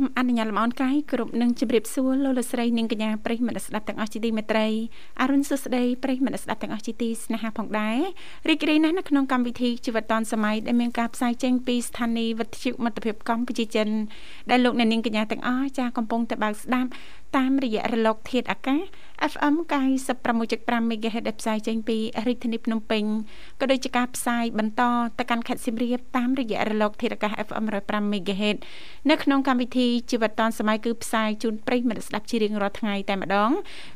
មអនុញ្ញាតលំអរកាយគ្រប់នឹងជម្រាបសួរលោកលស្រីនិងកញ្ញាប្រិយមិត្តស្ដាប់ទាំងអស់ជាទីមេត្រីអរុនសុស្ដីប្រិយមិត្តស្ដាប់ទាំងអស់ជាទីស្នេហាផងដែររីករាយណាស់នៅក្នុងកម្មវិធីជីវិតឌွန်សម័យដែលមានការផ្សាយចេញពីស្ថានីយ៍វិទ្យុមិត្តភាពកម្ពុជាចិនដែលលោកអ្នកនាងកញ្ញាទាំងអស់ចាសកំពុងតែបើកស្ដាប់តាមរយៈរលកធាតុអាកាស FM 96.5 MHz ដែលផ្សាយចេញពីរាជធានីភ្នំពេញក៏ដូចជាការផ្សាយបន្តទៅកាន់ខេត្តសៀមរាបតាមរយៈរលកធាតុអាកាស FM 105 MHz នៅក្នុងកម្មវិធីជីវិតឌွန်សម័យគឺផ្សាយជូនប្រិយមិត្តស្ដាប់ជារៀងរាល់ថ្ងៃតែម្ដង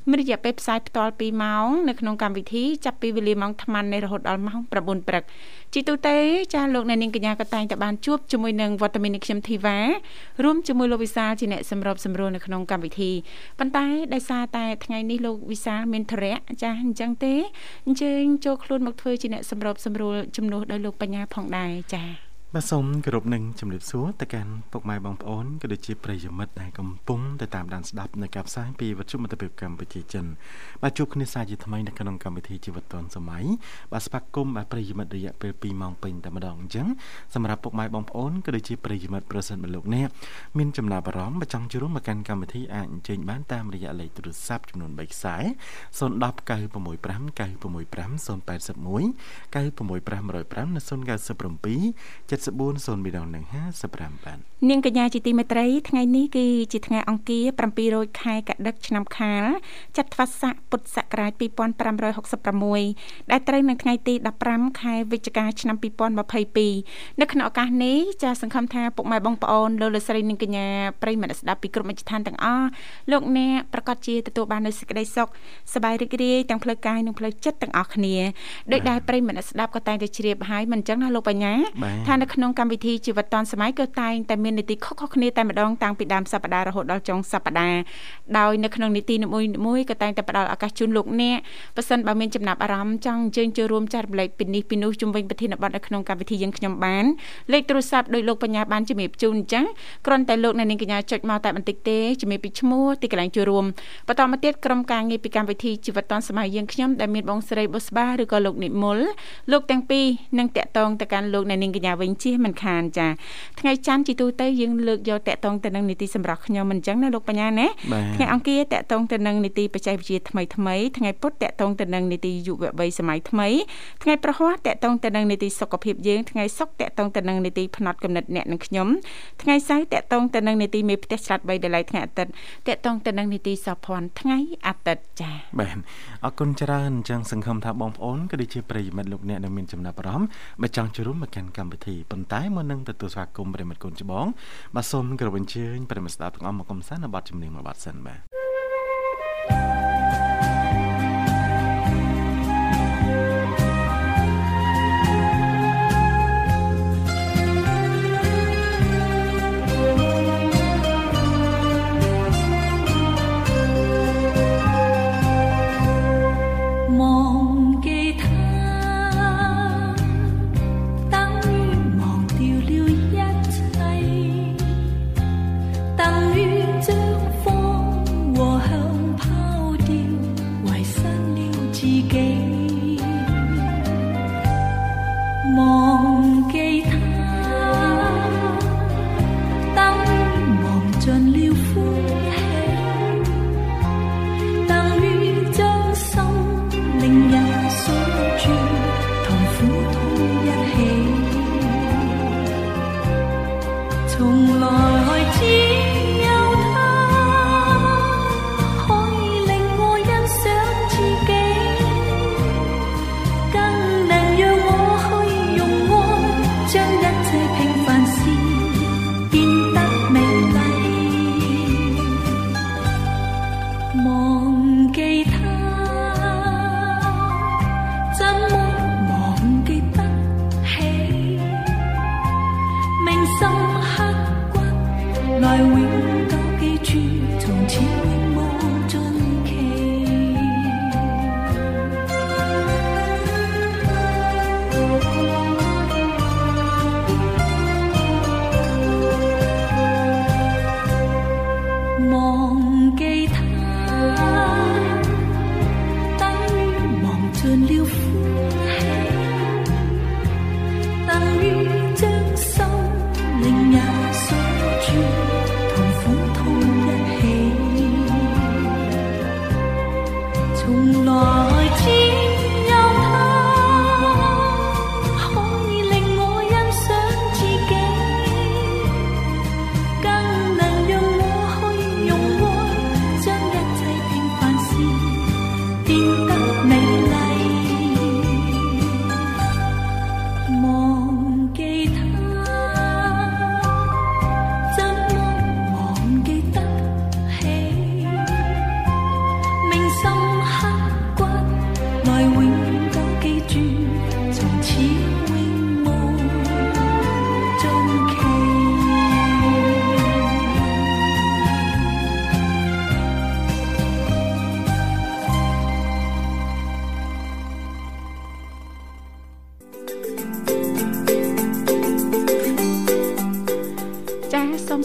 មានរយៈពេលផ្សាយផ្ទាល់2ម៉ោងនៅក្នុងកម្មវិធីចាប់ពីវេលាម៉ោង8:00នៃរហូតដល់ម៉ោង9:00ព្រឹក ជីទូទៅចាលោកអ្នកនាងកញ្ញាក៏តែងតែបានជួបជាមួយនឹងវត្តមាននេះខ្ញុំធីវ៉ារួមជាមួយលោកវិសាលជាអ្នកសម្របសម្រួលនៅក្នុងកម្មវិធីប៉ុន្តែដោយសារតែថ្ងៃនេះលោកវិសាលមានធរៈចាអញ្ចឹងទេអញ្ជើញចូលខ្លួនមកធ្វើជាអ្នកសម្របសម្រួលជំនួសដោយលោកបញ្ញាផងដែរចា បាទសូមគោរពនឹងជំរាបសួរទៅកាន់ពុកម៉ែបងប្អូនក៏ដូចជាប្រិយមិត្តដែលកំពុងតែតាមដានស្ដាប់នៅការផ្សាយពីវិទ្យុមិត្តភាពកម្ពុជាចិនបាទជួបគ្នាសាជាថ្មីនៅក្នុងកម្មវិធីជីវិតឌွန်សម័យបាទស្វាគមន៍បាទប្រិយមិត្តរយៈពេល2ម៉ោងពេញតែម្ដងអញ្ចឹងសម្រាប់ពុកម៉ែបងប្អូនក៏ដូចជាប្រិយមិត្តប្រសិនបើលោកអ្នកមានចំណាប់អារម្មណ៍បើចង់ចូលរួមមកកាន់កម្មវិធីអាចអញ្ជើញបានតាមរយៈលេខទូរស័ព្ទចំនួន3ខ្សែ010 965 965 081 965 105និង097 7402ដងនឹង55បាទនាងកញ្ញាជាទីមេត្រីថ្ងៃនេះគឺជាថ្ងៃអង្គារ700ខែកដិកឆ្នាំខាលចត្វាស័កពុទ្ធសករាជ2566ដែលត្រូវនៅថ្ងៃទី15ខែវិច្ឆិកាឆ្នាំ2022នៅក្នុងឱកាសនេះចាសសង្ឃឹមថាពុកម៉ែបងប្អូនលោកលោកស្រីនិងកញ្ញាប្រិយមិត្តស្ដាប់ពីគ្រប់មជ្ឈដ្ឋានទាំងអស់លោកអ្នកប្រកាសជាទទួលបាននូវសេចក្តីសុខសប្បាយរីករាយទាំងផ្លូវកាយនិងផ្លូវចិត្តទាំងអស់គ្នាដោយដែលប្រិយមិត្តស្ដាប់ក៏តែងតែជ្រាបហើយមិនអញ្ចឹងណាលោកបញ្ញាថានៅក្នុងកម្មវិធីជីវិតឌွန်សម័យក៏តែងតែមាននីតិខុសៗគ្នាតែម្ដងតាំងពីដើមសប្ដាហ៍រហូតដល់ចុងសប្ដាហ៍ដោយនៅក្នុងនីតិនីមួយៗក៏តែងតែផ្ដល់ឱកាសជូនលោកអ្នកប៉ះសិនបើមានចំណាប់អារម្មណ៍ចង់អញ្ជើញចូលរួមចែករំលែកពីនេះពីនោះជុំវិញប្រធានបទនៅក្នុងកម្មវិធីយើងខ្ញុំបានលេខទូរស័ព្ទដោយលោកបញ្ញាបានជំរាបជូនអញ្ចឹងគ្រាន់តែលោកអ្នកនាងកញ្ញាចុចមកតែបន្តិចទេជំរាបពីឈ្មោះទីកន្លែងចូលរួមបន្តមកទៀតក្រុមការងារពីកម្មវិធីជីវិតឌွန်សម័យយើងខ្ញុំដែលមានបងស្រីបុស្បាឬក៏លោកនិមលលោកទាំងពីរនឹងតាក់ទងទៅកាន់លោកអ្នកនាងកញ្ញាវិញជិះមិនខានចាថ្ងៃច័ន្ទជីទូទៅយើងលើកយកតកតងទៅនឹងនីតិសម្រាប់ខ្ញុំមិនអញ្ចឹងណាលោកបញ្ញាណាថ្ងៃអង្គារតកតងទៅនឹងនីតិបច្ចេកវិទ្យាថ្មីថ្មីថ្ងៃពុធតកតងទៅនឹងនីតិយុវវ័យសម័យថ្មីថ្ងៃប្រហ័សតកតងទៅនឹងនីតិសុខភាពយើងថ្ងៃសុក្រតកតងទៅនឹងនីតិផ្នែកកំណត់អ្នកនិងខ្ញុំថ្ងៃសៅរ៍តកតងទៅនឹងនីតិមេផ្ទះឆ្លាត3ដលៃថ្ងៃអាទិត្យតកតងទៅនឹងនីតិសោភ័ណ្ឌថ្ងៃអាទិត្យចា៎បាទអរគុណច្រើនអញ្ចឹងសង្ឃឹមថាបងប្អូនក៏ដូចជាប្រិយមិត្តលោកអ្នកដែលមានចំណាប់អារម្មណ៍បើចង់ចូលរួមមកកាន់កម្មវិធីប៉ុន្តែមុននឹងទទួលស្វាគមន៍ប្រិមិត្តគុណច្បងបាទសូមគោរពអញ្ជើញប្រិមិត្តស្ដាប់ទាំងអស់មកកំសាន្តនៅបទចម្រៀងមួយបទសិនបាទ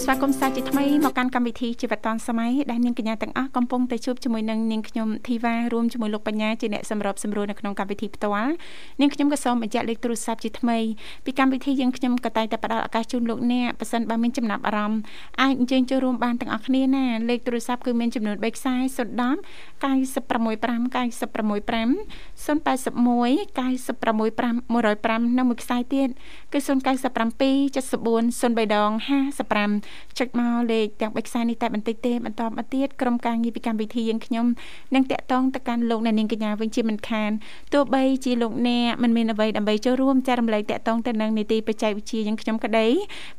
ស្វាគមន៍សាជាថ្មីមកកាន់កម្មវិធីជីវិតឌុនសម័យដែលនាងកញ្ញាទាំងអស់កំពុងតែជួបជាមួយនឹងនាងខ្ញុំធីវ៉ារួមជាមួយលោកបញ្ញាជាអ្នកសម្របសម្រួលនៅក្នុងកម្មវិធីផ្ទាល់នាងខ្ញុំក៏សូមបញ្ជាក់លេខទូរស័ព្ទជាថ្មីពីកម្មវិធីយើងខ្ញុំក៏តែងតែផ្ដល់ឱកាសជូនលោកអ្នកប៉ះសិនបើមានចំណាប់អារម្មណ៍អាចអញ្ជើញចូលរួមបានទាំងអស់គ្នាណាលេខទូរស័ព្ទគឺមានចំនួន3ខ្សែ010 965 965 081 965 105និងមួយខ្សែទៀតគឺ097 74 03ដង55ចុចមកលេខទាំង3ខ្សែនេះតែបន្តិចទេបន្តមកទៀតក្រុមការងារពីកម្មវិធីយើងខ្ញុំនឹងតាក់ទងទៅកាន់លោកអ្នកនាងកញ្ញាវិញជាមិនខានទោះបីជាលោកអ្នកមិនមានអ្វីដើម្បីចូលរួមចែករំលែកតាក់ទងទៅនឹងនីតិបច្ចេកវិទ្យាយើងខ្ញុំក្តី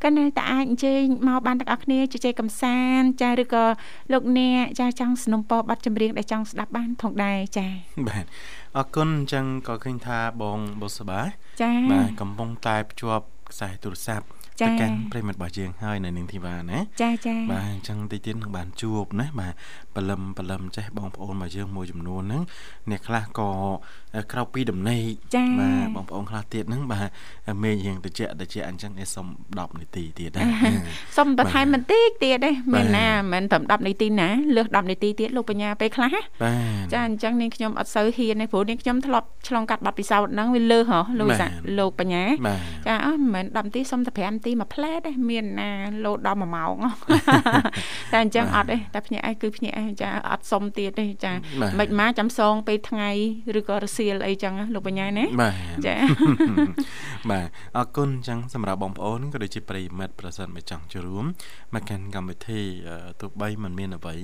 ក៏នៅតែអាចអញ្ជើញមកបានទាំងអស់គ្នាជជែកកំសាន្តចាឬក៏លោកអ្នកចាចង់สนុំពរប័ណ្ណចម្រៀងដែលចង់ស្ដាប់បានផងដែរចាបាទអរគុណអញ្ចឹងក៏ឃើញថាបងបុស្បាចាបាទកំពុងតែភ្ជាប់ខ្សែទូរស័ព្ទ ទៅកាន់ប្រិមិត្តរបស់យើងហើយនៅនាងធីវ៉ាណាចាចាបាទអញ្ចឹងតិចទៀតនឹងបានជួបណាបាទ បលឹមបលឹមចេះបងប្អូនរបស់យើងមួយចំនួនហ្នឹងអ្នកខ្លះក៏ក្រៅពីដំណេកបាទបងប្អូនខ្លះទៀតហ្នឹងបាទមេរៀងតិចតិចអញ្ចឹងឯសុំ10នាទីទៀតណាសុំបន្ថែមបន្តិចទៀតទេមានណាមិនត្រឹម10នាទីណាលើស10នាទីទៀតលោកបញ្ញាពេលខ្លះបាទចាអញ្ចឹងនាងខ្ញុំអត់សូវហ៊ានទេព្រោះនាងខ្ញុំធ្លាប់ឆ្លងកាត់បទពិសោធន៍ហ្នឹងវាលើសហ៎លោកសាលោកបញ្ញាចាអស់មិនមែន10នាទីសុំតែ5នាទីមួយផ្លែទេមានណាលោដល់1ម៉ោងតែអញ្ចឹងអត់ទេតែភ្នាក់ឯងគឺភ្នាក់ឯងចាអត់សុំទៀតទេចាមិនមកចាំសងពេលថ្ងៃឬក៏រសៀលអីចឹងលោកបញ្ញាណាចាបាទអរគុណចឹងសម្រាប់បងប្អូនក៏ដូចជាប្រិយមិត្តប្រសិនបើចង់ចូលរួមមកកាន់កម្មវិធីទោះបីมันមានអ្វី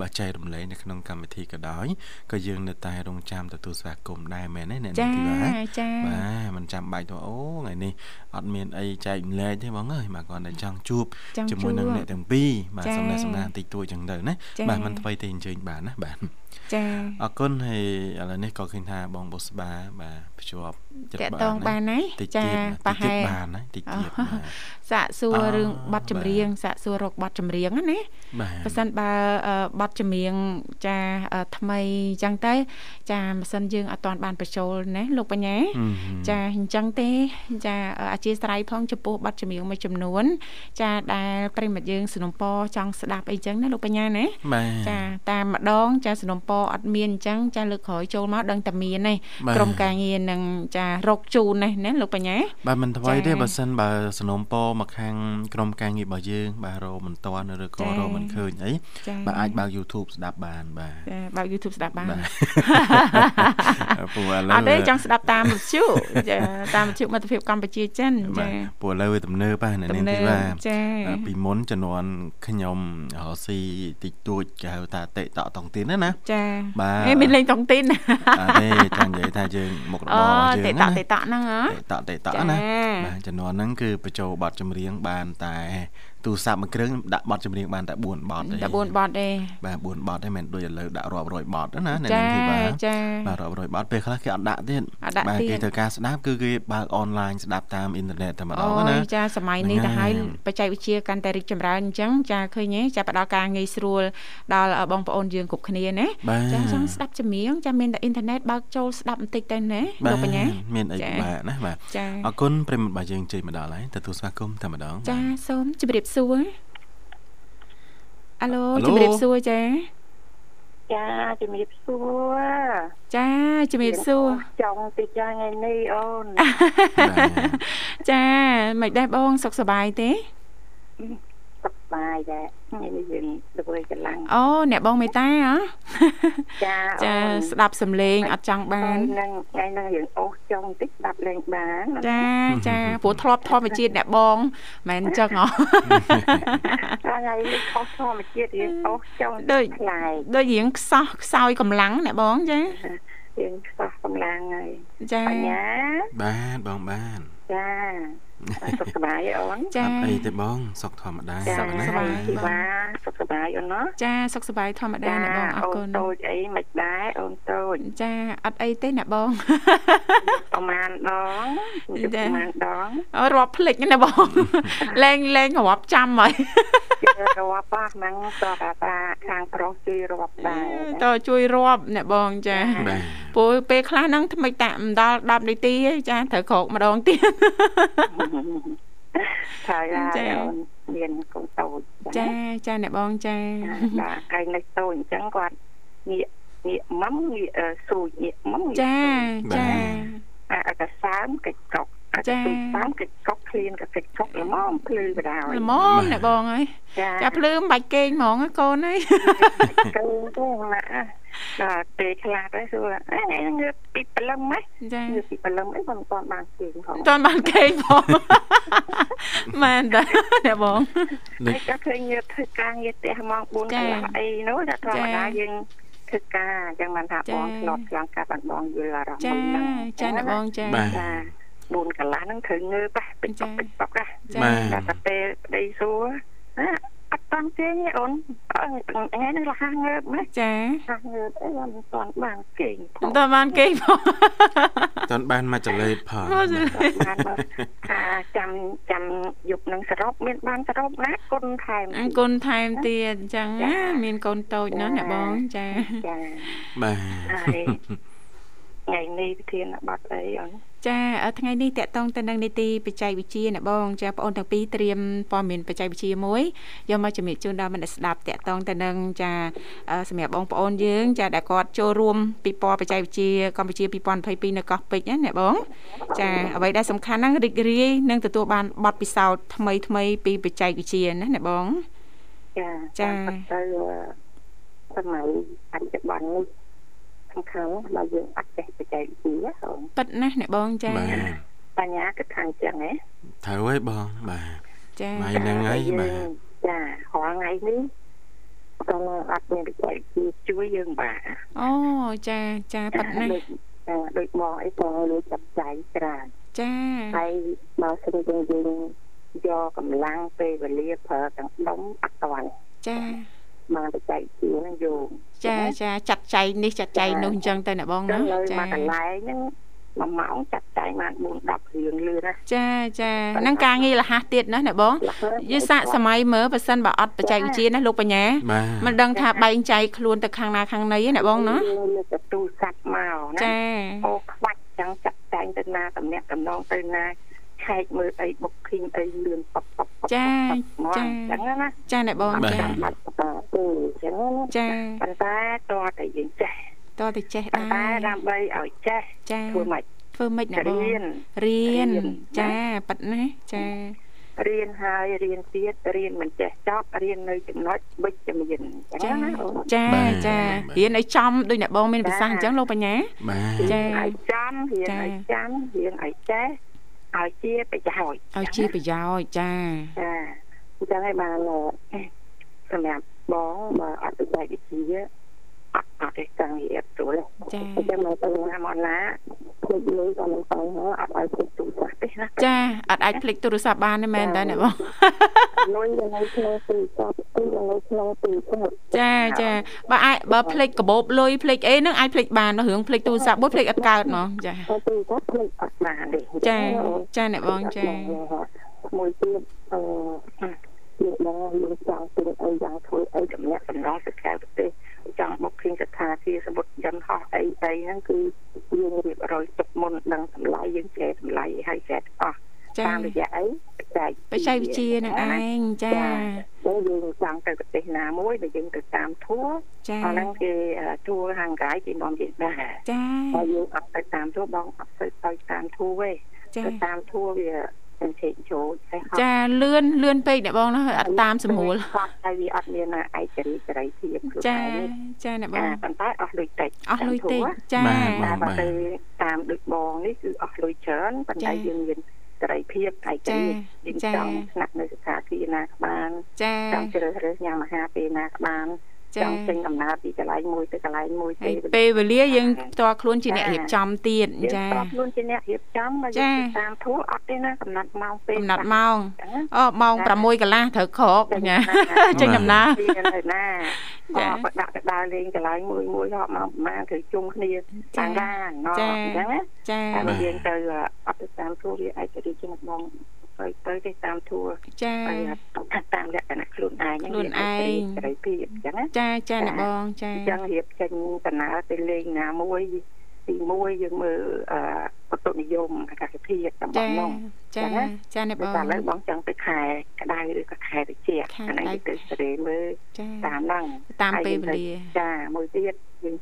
បើចែករំលែកនៅក្នុងកម្មវិធីក៏ដោយក៏យើងនៅតែរងចាំទទួលស្វាគមន៍ដែរមែនទេអ្នកនាងធីវ៉ាចាបាទមិនចាំបាច់ទៅអូថ្ងៃនេះអត់មានអីចែករំលែកទេបងអើយបាទគាត់តែចង់ជួបជាមួយនឹងអ្នកទាំងពីរបាទសំណេះសំណាលតិចតួចចឹងទៅណាបាទមិនថ្មីទេអញ្ជើញបានណាបាទ ចាអរគុណហើយឥឡូវនេះក៏ឃើញថាបងបុស្បាបាទភ្ជាប់ចិត្តបានបានហើយចាប្រហែលបានហើយតិចទៀតសាកសួររឿងប័ណ្ណចម្រៀងសាកសួររកប័ណ្ណចម្រៀងណាបើសិនបើប័ណ្ណចម្រៀងចាថ្មីអញ្ចឹងទៅចាបើសិនយើងអត់ទាន់បានបញ្ចូលណាលោកបញ្ញាចាអញ្ចឹងទេចាអធិស្ឋានផងចំពោះប័ណ្ណចម្រៀងមួយចំនួនចាដែលប្រិមិត្តយើងสนុំពចង់ស្ដាប់អីចឹងណាលោកបញ្ញាណាចាតាមម្ដងចាสนុំ ពអត់មានអញ្ចឹងចាលើកក្រោយចូលមកដឹងតែមានទេក្រុមការងារនឹងចារកជូននេះណាលោកបញ្ញាបាទមិនថ្មីទេបើសិនបើสนុំពមកខាងក្រុមការងាររបស់យើង បាទរមិនតាន់ឬក៏រមិនឃើញអីបាទអាចបើក YouTube ស្ដាប់បានបាទចាបើក YouTube ស្ដាប់បានព្រោះឥឡូវអត់ទេចង់ស្ដាប់តាមវិទ្យុចាតាមវិទ្យុមិត្តភាពកម្ពុជាចិនចាព្រោះឥឡូវវាទំនើបហ្នឹងនាងធីវ៉ាចាពីមុនជំនាន់ខ្ញុំរស៊ីតិចតួចគេហៅថាតេតតងទីនណាចាបាទហេមានលេងតងទីនអត់ទេចាំនិយាយថាយើងមុខរបរយើងតេតតេតហ្នឹងហ៎តេតតេតណាបាទជំនាន់ហ្នឹងគឺបញ្ចូលបទចម្រៀងបានតែ ទូរស័ព្ទមួយគ្រឿងដាក់បទចម្រៀងបានតែ4បទទេតែ4បទទេបាទ4បទទេមិនដូចឥឡូវដាក់រាប់រយបទណាអ្នកនាងធីបាចាបាទរាប់រយបទពេលខ្លះគេអត់ដាក់ទៀតបាទគេត្រូវការស្ដាប់គឺគេបើកអនឡាញស្ដាប់តាមអ៊ីនធឺណិតតែម្ដងណាចាសម័យនេះទៅហើយបច្ចេកវិទ្យាកាន់តែរីកចម្រើនអញ្ចឹងចាឃើញទេចាផ្ដល់ការងាយស្រួលដល់បងប្អូនយើងគ្រប់គ្នាណាចាចង់ស្ដាប់ចម្រៀងចាមានតែអ៊ីនធឺណិតបើកចូលស្ដាប់បន្តិចទៅណាលោកបញ្ញាមានអីបាទណាបាទអរគុណប្រិមត្តរបស់យើងជ័យមកដល់ហើយទទួលស្វាគមន៍តែម្ដងចាសូមជម្រាបសួរអាឡូជំរាបសួរចាចាជំរាបសួរចាជំរាបសួរចង់តិចថ្ងៃនេះអូនចាមិនដែរបងសុខសប្បាយទេសុខស ប្បាយដែរថ្ងៃនេះយើងធ្វើកម្លាំងអូអ្នកបងមេតាហ៎ចាចាស្ដាប់សំឡេងអត់ចង់បាននឹងថ្ងៃហ្នឹងយើងអូសចង់តិចស្ដាប់លេងបានចាចាព្រោះធ្លាប់ធម្មជាតិអ្នកបងមិនអញ្ចឹងហ៎ថ្ងៃនេះអូសធម្មជាតិយើងអូសចង់ដូចខ្លាយដូចរៀងខ្សោះខ្សោយកម្លាំងអ្នកបងចាយើងខ្សោះកម្លាំងហើយចាបញ្ញាបាទបងបានចា សុខសប្បាយទេអូនចាអត់អីទេបងសុខធម្មតាចាសុខសប្បាយជីវ៉ាសុខសប្បាយអូនណាចាសុខសប្បាយធម្មតាអ្នកបងអរគុណអូនតូចអីមិនដែរអូនតូចចាអត់អីទេអ្នកបងប្រហែលដងចាប្រហែលដងអូរាប់ភ្លេចណាបងលែងលែងរាប់ចាំហើយគេរាប់ប៉ះហ្នឹងតតាតាខាងប្រុសជួយរាប់ដែរតើជួយរាប់អ្នកបងចាបាទព្រោះពេលខ្លះហ្នឹងថ្មិចតាមិនដល់10នាទីទេចាត្រូវក្រោកម្ដងទៀតហើយឡាចាអូនមានកូនតូចចាចាអ្នកបងចាបាទឯងនៅតូចអញ្ចឹងគាត់ងាកងាកម៉មងាកអឺស៊ូងាកម៉មងាកចាចាអាអកសើមកិច្ចកុកអក ចាស៊ូតាមកិច្ចកុកឃ្លានក៏កិច្ចកុកល្មមភ្លឺបដ ாய் ល្មមអ្នកបងហើយចាចាភ្លឺមិនបាច់គេងហ្មងណាកូនហើយកូនទៅម៉ាក់ដល់ពេលខ្លះទៅសួរអេងើបពីព្រលឹមហ៎ចាងើបពីព្រលឹមអីមិនតាន់បានគេងផងមិនទាន់បានគេងផងមែនតាអ្នកបងហើយក៏ឃើញងើបធ្វើការងារផ្ទះម៉ោង4កចាន្លះអីនោះតែធម្មចាតាយើងធ្វើការអញ្ចឹងបានថាចាបងធ្លាប់ឆ្លងកាត់បានបងយល់អារម្មណ៍ចាមួយហ្នឹងចាអ្នកបងចាបាទចា 4កន្លះហ្នឹងត្រូវងើបហ៎ពេញចាបពេញបកហ៎ចាបាទតែតែពេលប្តីសួរណាអត់តាន់ទេអូនអើថ្ងៃនេះលះងើបណាចាលះងើបអីមិនតាន់បានគេងផងមិនទាន់បានគេងផងតន់បានមកចលេតផងមកចលេតបានមកថាចាំចាំយប់នឹងសរុបមានបានសរុបណាគុណថែមអរគុណថែមទៀតអញ្ចឹងណាមានកូនតូចណាស់អ្នកបងចាចាបាទហើយថ្ងៃនេះវិធានបတ်អីអូន ចាអឺថ្ងៃនេះតកតងទៅនឹងនីតិបច្ចេកវិទ្យាអ្នកបងចាបងអូនទាំងពីរត្រៀមព័ត៌មានបច្ចេកវិទ្យាមួយយកមកជំរាបជូនដល់មិត្តស្ដាប់តកតងទៅនឹងចាអឺសម្រាប់បងប្អូនយើង ចាដែលគាត់ចូលរួមពិព័រណ៍បច្ចេកវិទ្យាកម្ពុជា2022នៅកោះពេជ្រណាអ្នកបងចាអ្វីដែលសំខាន់ហ្នឹងរីករាយនឹងទទួលបានបទពិសោធន៍ថ្មីថ្មីៗពីបច្ចេកវិទ្យាណាអ្នកបងចាចាតាមពិតទៅសម័យបច្ចុប្បន្ននេះ សំខាន់បើយើងអត់ចេះបច្ចេកវិទ្យាអូនពិតណាស់អ្នកបងចាបាទបញ្ញាគិតថាអញ្ចឹងហ៎ត្រូវហើយបងបាទចាម៉ៃហ្នឹងហើយបាទចារាល់ថ្ងៃនេះក៏អត់មានបច្ចេកវិទ្យាជួយយើងបាទអូចាចាពិតណាស់ដូចចាដូចបងអីក៏លួចចាប់ចៃច្រើនចាហើយបើសិនជាយើងយកកម្លាំងពេលវេលាប្រើទាំងដុំអត់តាន់ចា មកបច្ចេកវិទ្យាហ្នឹងយកចាចាចាត់ចែងនេះចាត់ចែងនោះអញ្ចឹងទៅអ្នកបងចឹណាងនៅចាមកកន្លែងហ្នឹងមួយម៉ោងចាត់ចែងបាន4 10រឿងលឿនណាចាចាហ្នឹងការងារលះទៀតណាអ្នកបងយឺសាកសម័យមើលប៉ះសិនបើអត់បច្ចេកវិទ្យាណាលោកបញ្ញាបាទមិនដឹងថាបែងចែកខ្លួនទៅខាងណាខាងណីទេអ្នកបងណាយើងលើកទៅទូរស័ព្ទមកណាចាអូខ្វាច់ចឹងចាត់ចែងទៅណាតំណាក់តំណងទៅណាឆែកមើលអី booking អីលឿនប៉ប៉ប៉ចា ចាចាចឹងណាចាអ្នកបងអត់ចាចាំបាច់បន្តទេចឹងណាចាប៉ុន្តែតើតែយើងចេះតទៅចេះប៉ុន្តែដែរដើម្បីឲ្យចេះចាធ្វើម៉េចធ្វើម៉េចអ្នកបងរៀនរៀនរៀនចាប៉ិតណាចារៀនហើយរៀនទៀតរៀនមិនចេះចប់រៀននៅចំណុចវិជ្ជមានចឹចាងណាអូនចាចារៀនឲ្យចំដូចអ្នកបងមានប្រសាសន៍អញ្ចឹងលោកបញ្ញាបាទចាឲ្យចាំរៀនចាឲ្យចាំរៀនឲ្យចេះ ឲ្យជាប្រយោជន៍ឲ្យជាប្រយោជន៍ចាចាអញ្ចឹងហើយបានសម្រាប់បងបើអត់បច្ចេកវិទ្យា អត់អត់ទេតាំងរៀបស្រួលទេចាអញ្ចឹងមកទៅណាមកណាភ្លេចលុយក៏មិនទៅមកអត់ឲ្យភ្លេចទូរស័ព្ទទេណាចាអត់អាចភ្លេចទូរស័ព្ទបានទេមែនតើអ្នកបងលុយនៅក្នុងទូរស័ព្ទទីនៅក្នុងទូរស័ព្ទចាចាបើអាចបើភ្លេចកាបូបលុយភ្លេចអីហ្នឹងអាចភ្លេចបានរឿងភ្លេចទូរស័ព្ទមួយភ្លេចអត់កើតហ្មងចាទៅទូរស័ព្ទភ្លេចអត់បានទេចាចាអ្នកបងចាមួយទៀតអឺយើងបងយើងចង់ទិញអីយ៉ាងធ្វើអីតំណាក់តំណងទៅក្រៅប្រទេស ចង់បុកឃើញស្ថានភាពសមុទ្រយន្តហោះអីអីហ្នឹងគឺយើងរៀបរយទុកមុនដឹងតម្លៃយើងចេះតម្លៃឲ្យចេះអស់ ចា តាមរយៈអីបច្ចេក បច្ចេកវិទ្យានឹងឯងចា យើងយើងចង់ទៅប្រទេសណាមួយដែលយើងទៅតាមធัว ចា អាហ្នឹងគេធัวហាងកាយគេនាំយើងដែរ ចា ហើយយើងអត់ទៅតាមធัวបងអត់ទៅទៅតាមធัวទេ ចា ទៅតាមធัวវា កញ្ឆេកចូលសេះចាលឿនលឿនពេកអ្នកបងណាអត់តាមសម្រួលគាត់តែវាអត់មានឯករាជ្យសេរីភាពខ្លួនឯងចាអ្នកបងប៉ុន្តែអស់លុយតិចអស់លុយតិចចាតែបើទៅតាមដូចបងនេះគឺអស់លុយច្រើនប៉ុន្តែយើងមានសេរីភាពឯករាជ្យយើងចង់ស្នាក់នៅស្ថានភាពណាក៏បានចង់ជ្រើសរើសញ៉ាំអាហារពេលណាក៏បាន ចចាង់ចេញដំណើរពីកន្លែងមួយទៅកន្លែងមួយហើយពេលវេលាយើងផ្ទាល់ខ្លួនជាអ្នករៀបចំទៀតយើងចាស្របខ្លួនជាអ្នករៀបចំមកយើងតាមធូរអត់ទេណាកំណត់ម៉ោងពេលកំណត់ម៉ោងអូម៉ោង6កន្លះត្រូវក្រកចាចេញដំណើរនៅណាចាបដាក់ទៅដើរលេងកន្លែងមួយមួយហប់មកប្រហែលគឺជុំគ្នាតាមឡានណោះអញ្ចឹងណាចាតែយើងទៅអត់ទៅតាមធូរវាឯករាជ្យជាងបង ទៅទៅទៅតាមធូរចាតាមលក្ខណៈខ្លួនឯងខ្លួនឯងសេរីភាពអញ្ចឹងណាចាចាអ្នកបងចាអញ្ចឹងរៀបចេញដំណើរទៅលេងណាមួយទីមួយយើងមើលអឺបតុនិយមអាកាសធាតុតំបចាន់នោះចាចាអ្នកបតែងឥឡូវបងចង់ទៅខែក្តៅឬក៏ខែត្រជាក់ខែអាក្តៅនេះទៅសេរីមើលចាតាមហ្នឹងតាមពេលវេលាចាមួយទៀតយើងឆែក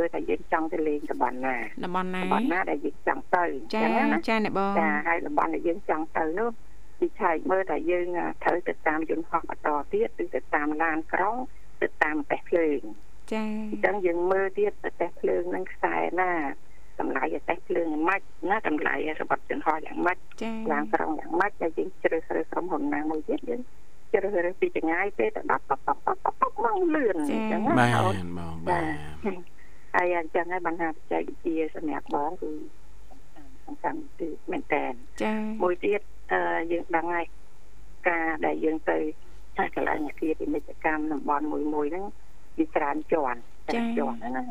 មើលថាយើងចង់ទៅលេងតំបន់ណាតំបន់ណាតំបន់ណាដែលយើងចង់ទៅចាណាចាអ្នកបងចាហើយតំបន់ដែលយើងចង់ទៅនោះពីឆែកមើលថាយើងត្រូវទៅតាមយន្តហោះបន្តទៀតឬទៅតាមឡានក្រុងទៅតាមប្រទេសភ្លើងចាអញ្ចឹងយើងមើលទៀតប្រទេសភ្លើងនឹងខ្សែណាតម្លៃប្រទេសភ្លើងយ៉ាងម៉េចណាតម្លៃរបស់យន្តហោះយ៉ាងម៉េចចាឡានក្រុងយ៉ាងម៉េចហើយយើងជ្រើសរើសក្រុមហ៊ុនណាមួយទៀតយើងជ្រើសរើសពីចងាយទៅទៅដល់តបតបតបតមកលឿនអញ្ចឹងបាទណាបងបាទ ហើយអញ្ចឹងហើយបញ្ហាបច្ចេកវិទ្យាសម្រាប់បងគឺសំខាន់គឺមែនតើចាមួយទៀតអឺយើងដឹងហើយការដែលយើងទៅថាកន្លែងអាគារពាណិជ្ជកម្មតំបន់មួយមួយហ្នឹងវាច្រើនជាន់ច្រើនជាន់ណា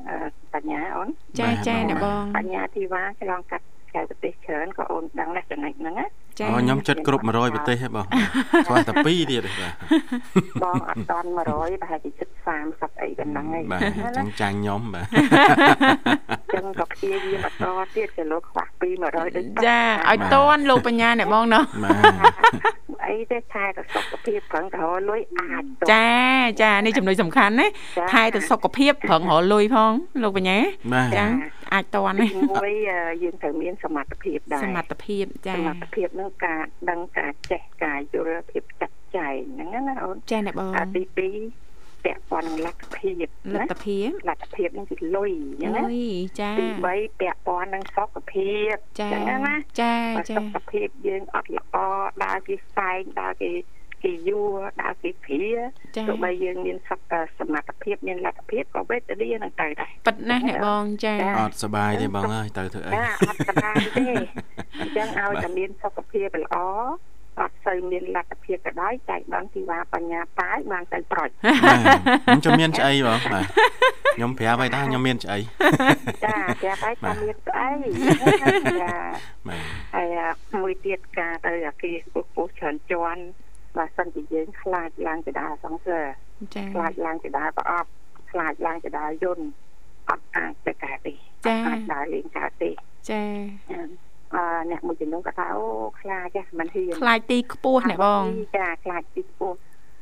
បញ្ញាអូនចាចាអ្នកបងបញ្ញាធីវ៉ាឆ្លងកាត់ ក្រៅប្រទេសច្រើនក៏អូនដឹងដែរចំណុចហ្នឹងណាចាអូខ្ញុំចិត្តគ្រប់100ប្រទេសហ៎បងគ្រាន់តែ2ទៀតទេបាទបងអត់តាន់100ប្រហែលជាចិត្ត30អីប៉ុណ្ណឹងឯងបាទអញ្ចឹងចាញ់ខ្ញុំបាទអញ្ចឹងក៏ព្យាយាមបន្តទៀតក៏លោកខ្វះពី100ដូចចាឲ្យតន់លោកបញ្ញាអ្នកបងណោះបាទ អីទេថែទៅសុខភាពប្រឹងទៅរលុយអាចទៅចាចានេះចំណុចសំខាន់ណាថែទៅសុខភាពប្រឹងរកលុយផងលោកបញ្ញាបាទចាអាចតន់ទីណាមួយយើងត្រូវមានសមត្ថភាពដែរសមត្ថភាពចាសមត្ថភាពនឹងការដឹងការចេះការយល់ភាពចាត់ចែងហ្នឹងណាអូនចាអ្នកបងអាទី2 ពាក់ព័ន្ធនឹងលទ្ធភាពលទ្ធភាពលទ្ធភាពនឹងគឺលុយអញ្ចឹងណាអុយចាទី3ពាក់ព័ន្ធនឹងសុខភាពចាអញ្ចឹងណាចាបើចាសុខភាពយើងអត់ល្អដើរគេផ្សែងដើរគេគេយួរដើរគេព្រាចាទោះបីយើងមានសុខសមត្ថភាពមានលទ្ធភាពក៏វេទនានឹងទៅដែរប៉ិតណាស់អ្នកបងចាអត់សុបាយទេបងអើយទៅធ្វើអីចាអត់សប្បាយទេអញ្ចឹងឲ្យតែមានសុខភាពល្អ អត់សូវមានលទ្ធភាពក៏ដោយចែកបានទីវ៉ាបញ្ញាតាយបានទៅប្រុចបាទខ្ញុំជំនាញឆ្អីបងបាទខ្ញុំប្រាប់ឲ្យថាខ្ញុំមានឆ្អីចាប្រាប់ឲ្យថាមានស្អីចាបាទហើយមួយទៀតការទៅអាគារពុះពុះច្រើនជាន់បើសិនជាយើងខ្លាចឡើងចដាសង្សារចាខ្លាចឡើងចដាប្រអប់ខ្លាចឡើងចដាយន្តអត់អាចទៅកើតទេចាអាចដើរលេងកើតទេចាអឺអ្នក មួយចំនួនក៏ថាអូខ្លាចហ្នឹងមិនហ៊ានខ្លាចទីខ្ពស់អ្នកបងចាខ្លាចទីខ្ពស់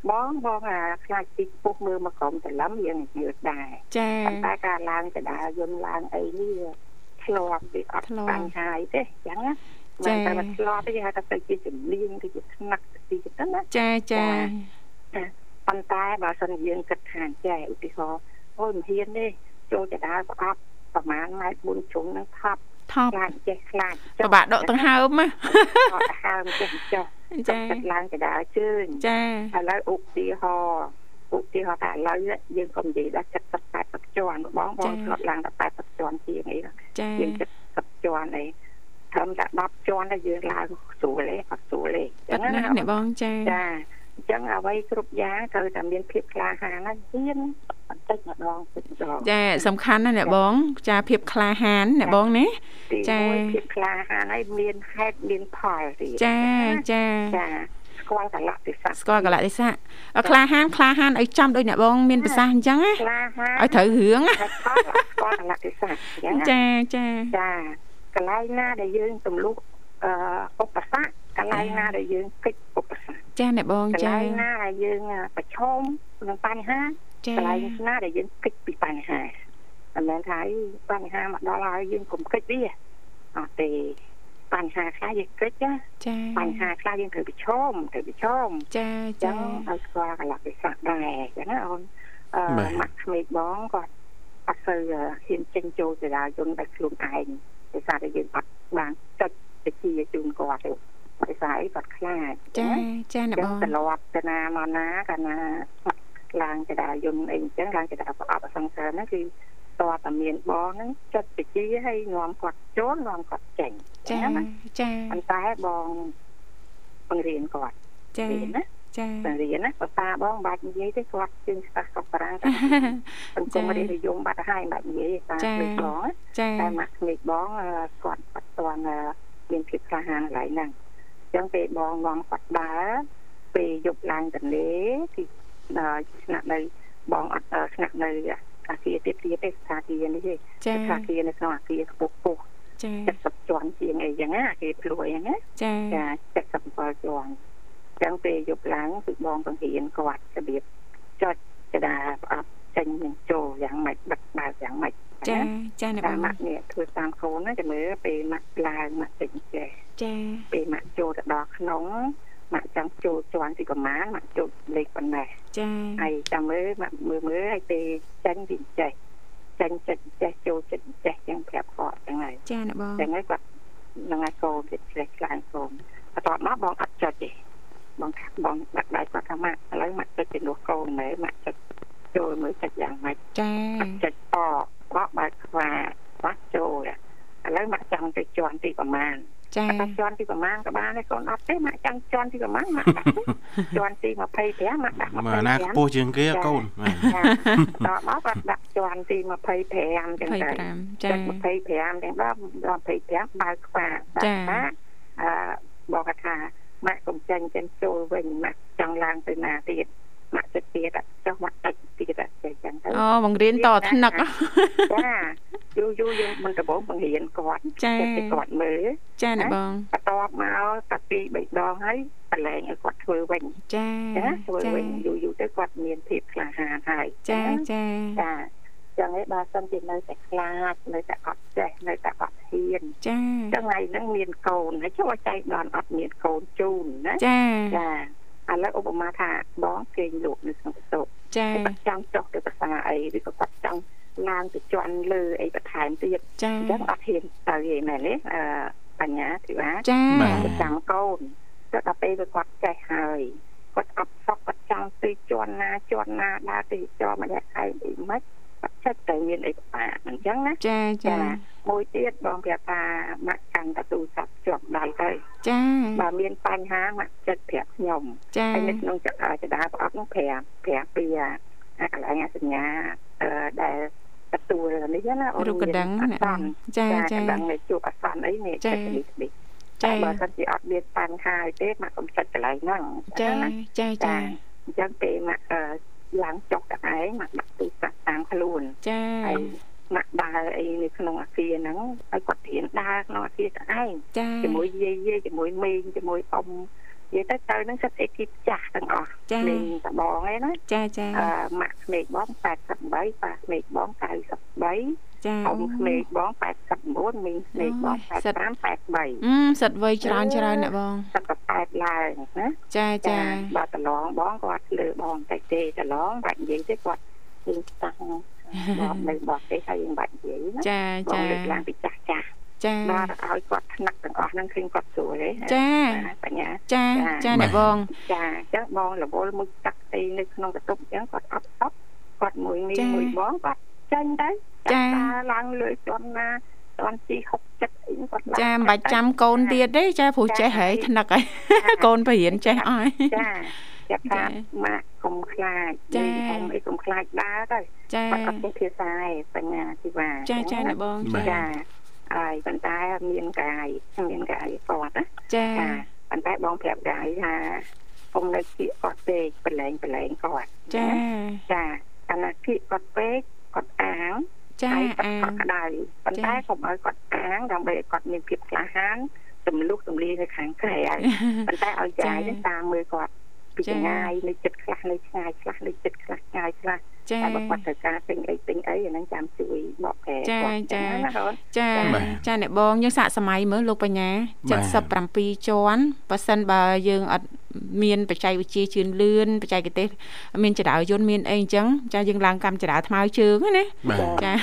បងបងអាខ្លាចទីខ្ពស់មើលមកក្រុមសន្លឹមយើងយឺតដែរចាប៉ុន្តែការឡើងចដាយន្តឡើងអីនេះធ្លាប់វាអត់ធ្លាប់បញ្ហាអីទេអញ្ចឹងណាចាមិនតែមកធ្លាប់ទេគេហៅថាទៅជាជំនាញទៅជាថ្នាក់ទីទៅណាចាចាប៉ុន្តែបើសិនយើងគិតថាចែឧទាហរណ៍អូយមិនហ៊ានទេចូលចដាប្រអប់ប្រហែលម៉ែត្រ4ជុំនឹងថប់ ថប់ខ្លាចចេះខ្លាចពិបាកដកដង្ហើមណាអត់ហើមចេះចុះចាគិតឡើងចដាជើងចាឥឡូវឧទាហរណ៍ឧទាហរណ៍ថាឥឡូវយើងក៏និយាយដល់70 80ជាន់បងបងធ្លាប់ឡើងដល់80ជាន់ជាងអីចាយើង70ជាន់អីត្រឹមតែ10ជាន់តែយើងឡើងស្រួលទេអត់ស្រួលទេប៉ិតណាស់អ្នកបងចាចាអញ្ចឹងអ្វីគ្រប់យ៉ាងត្រូវតែមានភាពក្លាហានណាហ៊ានបន្តិចម្ដងបន្តិចម្ដងចាសំខាន់ណាស់អ្នកបង ចាភាពក្លាហានអ្នកបងណាទីចាមួយភាពក្លាហានហើយមានហេតុមានផលទៀតចាចាចាស្គាល់កលៈទេសៈស្គាល់កលៈទេសៈអក្លាហានក្លាហានឲ្យចំដូចអ្នកបងមានប្រសាសន៍អញ្ចឹងណាក្លាហានឲ្យត្រូវរឿងណាហើយផលស្គាល់កលៈទេសៈអញ្ចឹងណាចាចាចាកន្លែងណាដែលយើងទម្លុះអឺឧបសគ្គកន្លែងណាដែលយើងគិតឧបសគ្គ ចាអ្នកបងកន្ចាលែងណាដែលយើងប្រឈមនឹងបញ្ហាចាកន្លែងណាដែលយើងគិតពីបញ្ហាមិនមែនថាអីបញ្ហាមកដល់ហើយយើងកុំគិតវាអត់ទេបញ្ហាខ្លះយើងគិតណាចាបញ្ហាខ្លះយើងត្រូវប្រឈមត្រូវប្រឈមចាចឹចាងឲ្យស្គាល់កលៈទេសៈដែរចឹងណាអូនអឺម៉ាក់ក្មេកបងគាត់អត់សូវហ៊ានចេញចូលចរាយន្តដោយខ្លួនឯងដោយសារតែយើងអត់បានចុចវិជាជូនគាត់ទេ ដោយសារអីគាត់ខ្លាចចាចាអ្នកចឹបងងត្រឡប់ទៅណាមកណាកាលណាឡើងចរាយន្តអីចឹងឡើងចរាប្រអប់អសង្សារហ្នឹងគឺតើតាមានបងហ្នឹងចុចវិជាឲ្យនាំគាត់ចូលនាំគាត់ចេញចាណាចាប៉ុន្តែបងបង្រៀនគាត់ចារៀនណាចាបង្រៀនណាបើតាបងបាច់និយាយទេគាត់ជើងស្ប៉ះក៏ប្រាំងតែសង្គមរៀននិយមបាត់ហើយបាច់និយាយតាគ្លេចបងណាចាតែមកគ្លេចបងអឺគាត់អត់ទាន់អឺមានភាពក្លាហានកន្លែងហ្នឹងអញ្ចឹងពេលបងងំគាត់ដើរពេលយប់ឡើងទន្លេទីដល់ស្នាក់នៅបងអត់អឺស្នាក់នៅអាគារទៀតទៀតទេស្ថាគារនេះទេចាស្ថាគារនៅក្នុងអាគារខ្ពស់ខ្ពស់ចា70ជាន់ជាងអីចឹងណាអាគារភ្លួយហ្នឹងណាចាចា77ជាន់អញ្ចឹងពេលយប់ឡើងគឺបងបង្រៀនគាត់របៀបចុចកដាផ្អាប់ ចេញនឹងចូលយ៉ាងម៉េចបិទបើកយ៉ាងម៉េចចាចាអ្នកបតាមងម៉ាក់នេះធ្វើតាមកូនណាចាំមើលពេលម៉ាក់ឡើងម៉ាក់ចេញចេះចាពេលម៉ាក់ចូលទៅដល់ក្នុងម៉ាក់ចង់ចូលជាន់ទីប្រមាណម៉ាក់ចូលលេខប៉ុណ្ណេះចាហើយចាំមើលម៉ាក់មើលមើលហើយពេលចេញពីចេះចេញចិត្តចេះចូលចិត្តចេះចឹងប្រាប់គាត់ចឹងហើយចាអ្នកបងចឹងហើយគាត់នឹងឲ្យកូនទៀតឆ្លេះខ្លាំងកូនបន្ទាប់មកបងអត់ចុចទេបងថាបងដាក់ដៃគាត់ថាម៉ាក់ឥឡូវម៉ាក់ចុចជំនួសកូនមែនម៉ាក់ចុច ចូលមើលសាច់យ៉ាងម៉េចចាសាច់អកបោះបើកខ្វាបោះចូលឥឡូវមកចង់ទៅជន់ទីប្រមាណចាតែជន់ទីប្រមាណក៏បានដែរកូនអត់ទេមកចង់ជន់ទីប្រមាណមកដាក់ជន់ទី25មកដាក់25មកណាខ្ពស់ជាងគេកូនដល់មកគាត់ដាក់ជន់ទី25ចឹងទៅចា25ទាំងដល់25បើកខ្វាចាអឺបងគាត់ថាម៉ាក់កុំចាញ់ចិនចូលវិញម៉ាក់ចង់ឡើងទៅណាទៀត ម៉ាក់ចិត្តទៀតចុះម៉ាក់ចិត្តទៀតចេះចឹងទៅអូបង្រៀនតថ្នឹកចាយូរយូរយើងមិនដំបងបង្រៀនគាត់ចាចិត្តឲ្យគាត់មើលចាអ្នកបងបន្ទាប់មកតាពីរបីដងហើយបលែងឲ្យគាត់ធ្វើវិញចាចាធ្វើចាវិញយូរយូរទៅគាត់មានភាពក្លាហានហើយចាចាចាចឹងឯងបើសិនជានៅតែខ្លាចនៅតែអត់ចេះនៅតែអត់ហ៊ានចាចឹងថ្ងៃហ្នឹងមានកូនហើយចូលចៃដនអត់មានកូនជូនណាចាចា ឥឡូវឧបមាថាបងគេងលក់នៅក្នុងបន្ទប់ចាគាត់ចង់ចុះទៅភាសាអីឬក៏គាត់ចង់ឡើងទៅជន់លើអីបន្ថែមទៀតចាអញ្ចឹងអត់ហ៊ានទៅឯមែនទេអឺបញ្ញាធីវ៉ាចាទៅចាំកូនទៅដល់ពេលវាគាត់ចេះហើយគាត់អត់សក់គាត់ចង់ទៅជន់ណាជន់ណាដើរទៅចោលម្នាក់ឯងអីមិន គាត់ចិត្តទៅមានអីពិបាកអញ្ចឹងណាចាចាមួយទៀតបងប្រាប់ថាម៉ាក់កាន់តទូរស័ព្ទជាប់ដៃទៅចាបើមានបញ្ហាម៉ាក់ចិត្តប្រាប់ខ្ញុំចាហើយនៅក្នុងចចដាប្រអប់នោះប្រាប់ប្រាប់ពីអាកន្លែងសញ្ញាអឺដែលទទួលនេះណារូបកណ្ដឹងអអ្នកសបងន្នចាចាចាកណ្ដឹងនៃជួបអសន្នអីនេះចាចិត្តនេះនេះចាតែបើសិនជាអត់មានបញ្ហាអីទេម៉ាក់កុំចិត្តកន្លែងហ្នឹងចាណាចាចាអញ្ចឹងពេលម៉ាក់អឺ ឡើងចុះតែឯងម៉ាក់ដាក់ទូរស័ព្ទតាមខ្លួនចាហើយម៉ាក់ដើរអីនៅក្នុងអាគារហ្នឹងហើយគាត់រៀនដើរក្នុងអាគារតែឯងចាជាមួយយាយយាយជាមួយមេងជាមួយអ៊ំ និយាយទៅទៅហ្នឹងសិតអេគីបចាស់ទាំងអស់ចាមេងតបងឯណាចាចាអឺម៉ាក់ក្មេកបង88ប៉ាក្មេកបង93ចាអ៊ំក្មេកបង89មីងក្មេកបង85 83អឺសិតវ័យច្រើនច្រើនអ្នកបងសិតក៏8ឡើងណាចាចាបើតឡងបងគាត់លើបងតែទេតឡងបាច់និយាយទេគាត់ជិះតាំងបងនៅបោះទេហើយមិនបាច់និយាយណាចាបងចាលើកឡើងពីចាស់ចាស់ ចាដល់ឲ្យគាត់ថ្នាក់ទាំងអស់ហ្នឹងឃើញគាត់ស្រួលទេចាបញ្ញាចាចាអ្នកបងចាអញ្ចឹងបងរវល់មួយតាក់ទីនៅក្នុងបន្ទប់អញ្ចឹងគាត់អត់សក់គាត់មួយមីមួយបងគាត់ចេញទៅឡើងលើជន់ណាតន់ជី60អីគាត់ចាមិនបាច់ចាំកូនទៀតទេចាព្រោះចេះហើយថ្នឹកហើយកូនបរៀនចេះអស់ចាចាប់ថាម៉ាក់កុំខ្លាចអ៊ំអីកុំខ្លាចដើរទៅចាគាត់អត់ចេះភាសាឯបញ្ញាទីវ៉ាចាចាអ្នកបងចា ហើយប៉ុន្តែមានកាយមានកាយគាត់ណាចាចាប៉ុន្តែបងប្រាប់កាយថាខ្ញុំនៅគៀកគាត់ពេកប្រឡែងប្រឡែងគាត់ចាចាអាណាគៀកគាត់ពេកគាត់អាងចាហើយអាគាត់ក្តៅប៉ុន្តែកុំឲ្យគាត់អាងដើម្បីឲ្យគាត់មានភាពក្លាហានទម្លុះទម្លាយនៅខាងក្រៅប៉ុន្តែឲ្យចាយតាមមើលគាត់ ពីឆ្ងាយនៅចិត្តខ្លះនៅឆ្ងាយខ្លះនៅចិត្តខ្លះឆ្ងាយខ្លះចាតែបើគាត់ត្រូវការពេញអីពេញអីអាហ្នឹងចាំជួយបកប្រែចាចាចាចាអ្នកបងយើងសាកសម័យមើលលោកបញ្ញា77ជាន់បើសិនបើយើងអត់ មានបច្ចេកវិទ្យាជឿនលឿនបច្ចេកទេស មានចរាយន្តមានអីអញ្ចឹងចាយើងឡើងកម្មចរាថ្មើរជើងណាចា